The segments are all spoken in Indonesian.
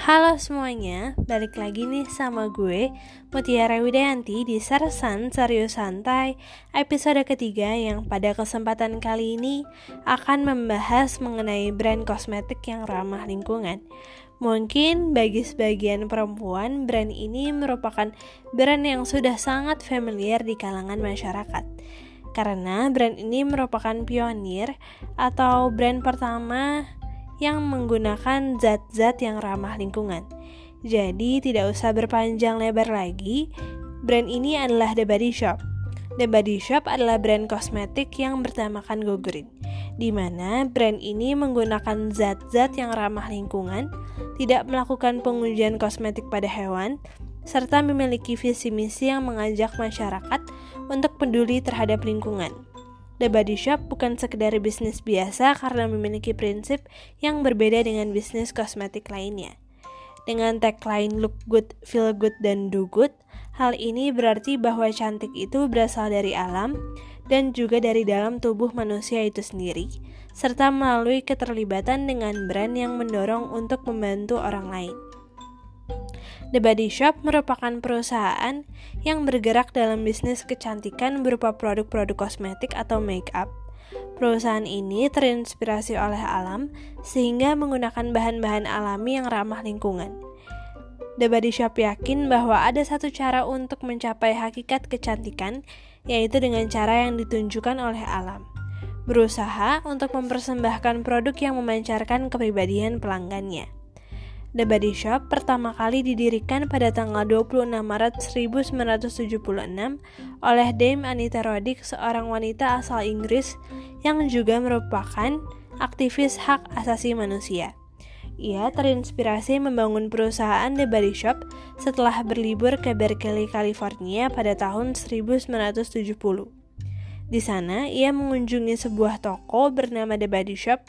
Halo semuanya, balik lagi nih sama gue Mutiara Widayanti di Sarsan Serius Santai Episode ketiga yang pada kesempatan kali ini Akan membahas mengenai brand kosmetik yang ramah lingkungan. Mungkin bagi sebagian perempuan, brand ini merupakan brand yang sudah sangat familiar di kalangan masyarakat. Karena brand ini merupakan pionir atau brand pertama yang menggunakan zat-zat yang ramah lingkungan. Jadi tidak usah berpanjang lebar lagi, brand ini adalah The Body Shop. The Body Shop adalah brand kosmetik yang bertemakan Go Green, di mana brand ini menggunakan zat-zat yang ramah lingkungan, tidak melakukan pengujian kosmetik pada hewan, serta memiliki visi misi yang mengajak masyarakat untuk peduli terhadap lingkungan. The Body Shop bukan sekedar bisnis biasa karena memiliki prinsip yang berbeda dengan bisnis kosmetik lainnya. Dengan tagline look good, feel good, dan do good, hal ini berarti bahwa cantik itu berasal dari alam dan juga dari dalam tubuh manusia itu sendiri, serta melalui keterlibatan dengan brand yang mendorong untuk membantu orang lain. The Body Shop merupakan perusahaan yang bergerak dalam bisnis kecantikan berupa produk-produk kosmetik atau make up. Perusahaan ini terinspirasi oleh alam sehingga menggunakan bahan-bahan alami yang ramah lingkungan. The Body Shop yakin bahwa ada satu cara untuk mencapai hakikat kecantikan, yaitu dengan cara yang ditunjukkan oleh alam. Berusaha untuk mempersembahkan produk yang memancarkan kepribadian pelanggannya. The Body Shop pertama kali didirikan pada tanggal 26 Maret 1976 oleh Dame Anita Roddick, seorang wanita asal Inggris yang juga merupakan aktivis hak asasi manusia. Ia terinspirasi membangun perusahaan The Body Shop setelah berlibur ke Berkeley, California pada tahun 1970. Di sana, ia mengunjungi sebuah toko bernama The Body Shop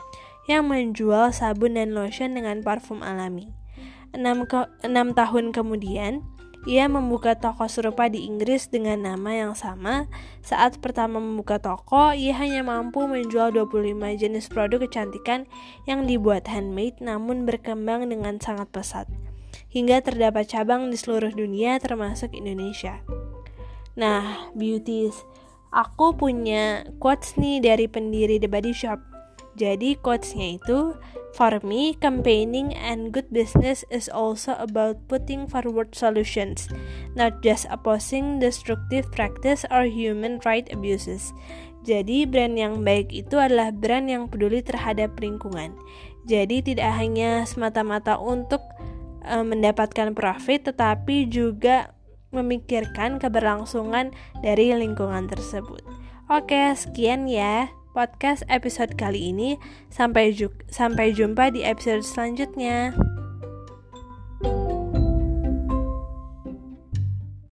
yang menjual sabun dan lotion dengan parfum alami. Enam, ke, enam tahun kemudian, ia membuka toko serupa di Inggris dengan nama yang sama. Saat pertama membuka toko, ia hanya mampu menjual 25 jenis produk kecantikan yang dibuat handmade namun berkembang dengan sangat pesat. Hingga terdapat cabang di seluruh dunia termasuk Indonesia. Nah, beauties, aku punya quotes nih dari pendiri The Body Shop. Jadi quotesnya itu For me, campaigning and good business is also about putting forward solutions, not just opposing destructive practice or human right abuses. Jadi, brand yang baik itu adalah brand yang peduli terhadap lingkungan. Jadi, tidak hanya semata-mata untuk e, mendapatkan profit, tetapi juga memikirkan keberlangsungan dari lingkungan tersebut. Oke, sekian ya podcast episode kali ini. Sampai, ju sampai jumpa di episode selanjutnya.